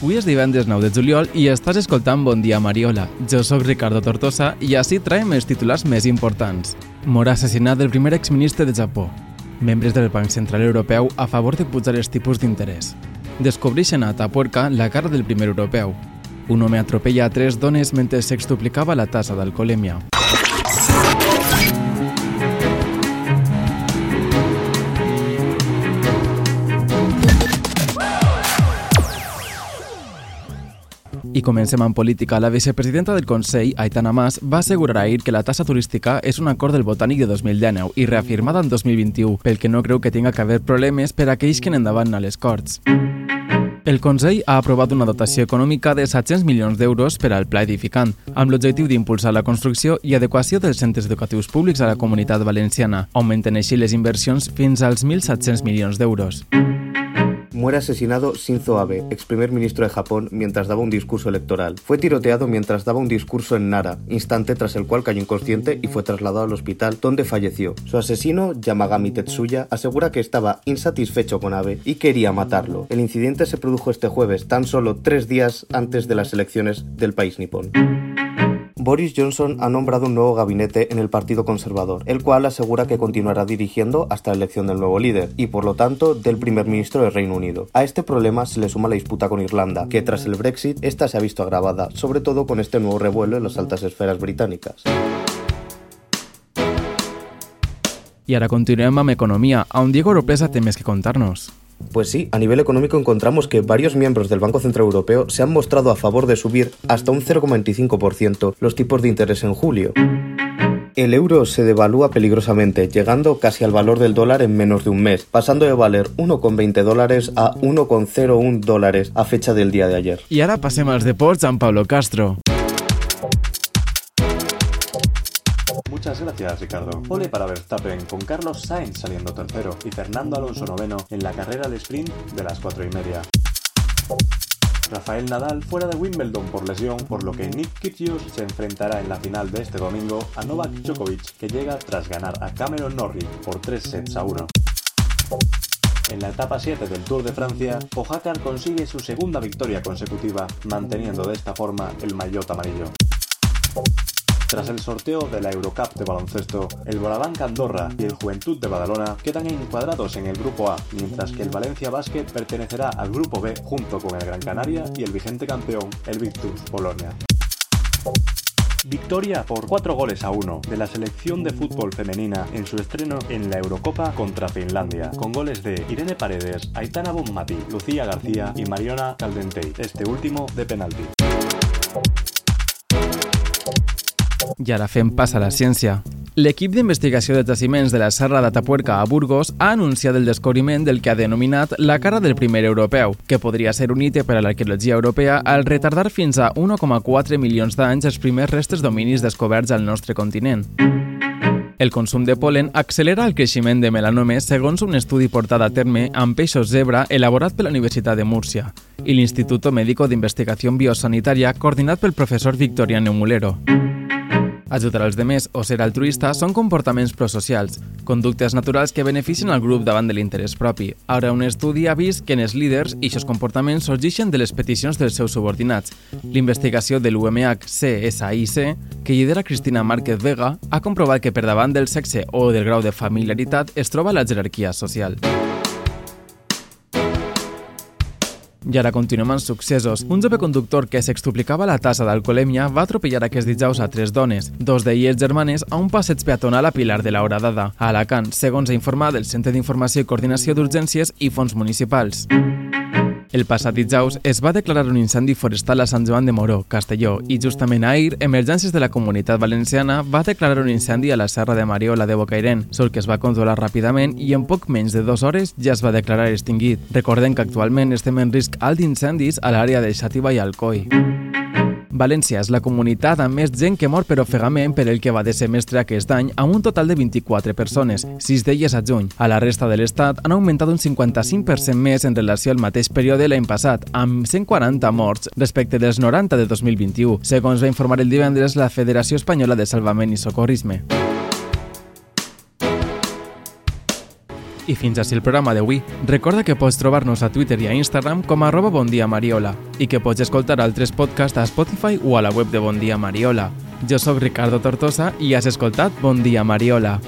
Avui és divendres 9 de juliol i estàs escoltant Bon dia Mariola. Jo sóc Ricardo Tortosa i així traiem els titulars més importants. Mor assassinat el primer exministre de Japó. Membres del Banc Central Europeu a favor de pujar els tipus d'interès. Descobreixen a Tapuerca la cara del primer europeu. Un home atropella a tres dones mentre s'exduplicava la tassa d'alcoholèmia. I comencem amb política. La vicepresidenta del Consell, Aitana Mas, va assegurar ahir que la tassa turística és un acord del Botànic de 2019 i reafirmada en 2021, pel que no creu que tinga que haver problemes per a aquells que endavant a les Corts. El Consell ha aprovat una dotació econòmica de 700 milions d'euros per al pla edificant, amb l'objectiu d'impulsar la construcció i adequació dels centres educatius públics a la comunitat valenciana, augmenten així les inversions fins als 1.700 milions d'euros. Muere asesinado Shinzo Abe, ex primer ministro de Japón, mientras daba un discurso electoral. Fue tiroteado mientras daba un discurso en Nara, instante tras el cual cayó inconsciente y fue trasladado al hospital, donde falleció. Su asesino, Yamagami Tetsuya, asegura que estaba insatisfecho con Abe y quería matarlo. El incidente se produjo este jueves, tan solo tres días antes de las elecciones del país nipón. Boris Johnson ha nombrado un nuevo gabinete en el Partido Conservador, el cual asegura que continuará dirigiendo hasta la elección del nuevo líder y, por lo tanto, del primer ministro del Reino Unido. A este problema se le suma la disputa con Irlanda, que tras el Brexit esta se ha visto agravada, sobre todo con este nuevo revuelo en las altas esferas británicas. I ara continuem amb economia, on Diego Oropesa té més que contar-nos. Pues sí, a nivel económico encontramos que varios miembros del Banco Central Europeo se han mostrado a favor de subir hasta un 0,25% los tipos de interés en julio. El euro se devalúa peligrosamente, llegando casi al valor del dólar en menos de un mes, pasando de valer 1,20 dólares a 1,01 dólares a fecha del día de ayer. I ara passem als deports amb Pablo Castro. Muchas gracias, Ricardo. Ole para Verstappen, con Carlos Sainz saliendo tercero y Fernando Alonso noveno en la carrera de sprint de las cuatro y media. Rafael Nadal fuera de Wimbledon por lesión, por lo que Nick Kyrgios se enfrentará en la final de este domingo a Novak Djokovic, que llega tras ganar a Cameron Norrie por 3 sets a 1. En la etapa 7 del Tour de Francia, Pogacar consigue su segunda victoria consecutiva, manteniendo de esta forma el maillot amarillo. Tras el sorteo de la Eurocup de baloncesto, el Borabanc Andorra y el Juventud de Badalona quedan encuadrados en el Grupo A, mientras que el Valencia Basket pertenecerá al Grupo B junto con el Gran Canaria y el vigente campeón, el Virtus Polonia. Victoria por 4 goles a 1 de la selección de fútbol femenina en su estreno en la Eurocopa contra Finlandia, con goles de Irene Paredes, Aitana Bonmati, Lucía García y Mariona Caldentey, este último de penalti. I ara fem pas a la ciència. L'equip d'investigació de jaciments de la Serra de Tapuerca a Burgos ha anunciat el descobriment del que ha denominat la cara del primer europeu, que podria ser un per a l'arqueologia europea al retardar fins a 1,4 milions d'anys els primers restes dominis descoberts al nostre continent. El consum de polen accelera el creixement de melanomes segons un estudi portat a terme amb peixos zebra elaborat per la Universitat de Múrcia i l'Instituto Médico d'Investigació Biosanitària coordinat pel professor Victoriano Mulero. Ajudar als demés o ser altruista són comportaments prosocials, conductes naturals que beneficien al grup davant de l'interès propi. Ara un estudi ha vist que en els líders aquests comportaments sorgeixen de les peticions dels seus subordinats. L'investigació de l'UMH-CSIC, que lidera Cristina Márquez Vega, ha comprovat que per davant del sexe o del grau de familiaritat es troba la jerarquia social. I ara continuem amb successos. Un jove conductor que s'exduplicava la tassa d'alcoholèmia va atropellar aquest dijous a tres dones, dos d'elles germanes, a un passeig peatonal a Pilar de la Horadada, a Alacant, segons ha informat el Centre d'Informació i Coordinació d'Urgències i Fons Municipals. El passat dijous es va declarar un incendi forestal a Sant Joan de Moró, Castelló, i justament ahir, Emergències de la Comunitat Valenciana va declarar un incendi a la Serra de Mariola de Bocairent, sol que es va controlar ràpidament i en poc menys de dues hores ja es va declarar extingit. Recordem que actualment estem en risc alt d'incendis a l'àrea de Xàtiva i Alcoi. València és la comunitat amb més gent que mor per ofegament per el que va de semestre aquest any, amb un total de 24 persones, 6 d'elles a juny. A la resta de l'Estat han augmentat un 55% més en relació al mateix període l'any passat, amb 140 morts respecte dels 90 de 2021, segons va informar el divendres la Federació Espanyola de Salvament i Socorrisme. I fins així el programa d'avui. Recorda que pots trobar-nos a Twitter i a Instagram com a arroba bondiamariola i que pots escoltar altres podcasts a Spotify o a la web de Bon Dia Mariola. Jo sóc Ricardo Tortosa i has escoltat Bon Dia Mariola.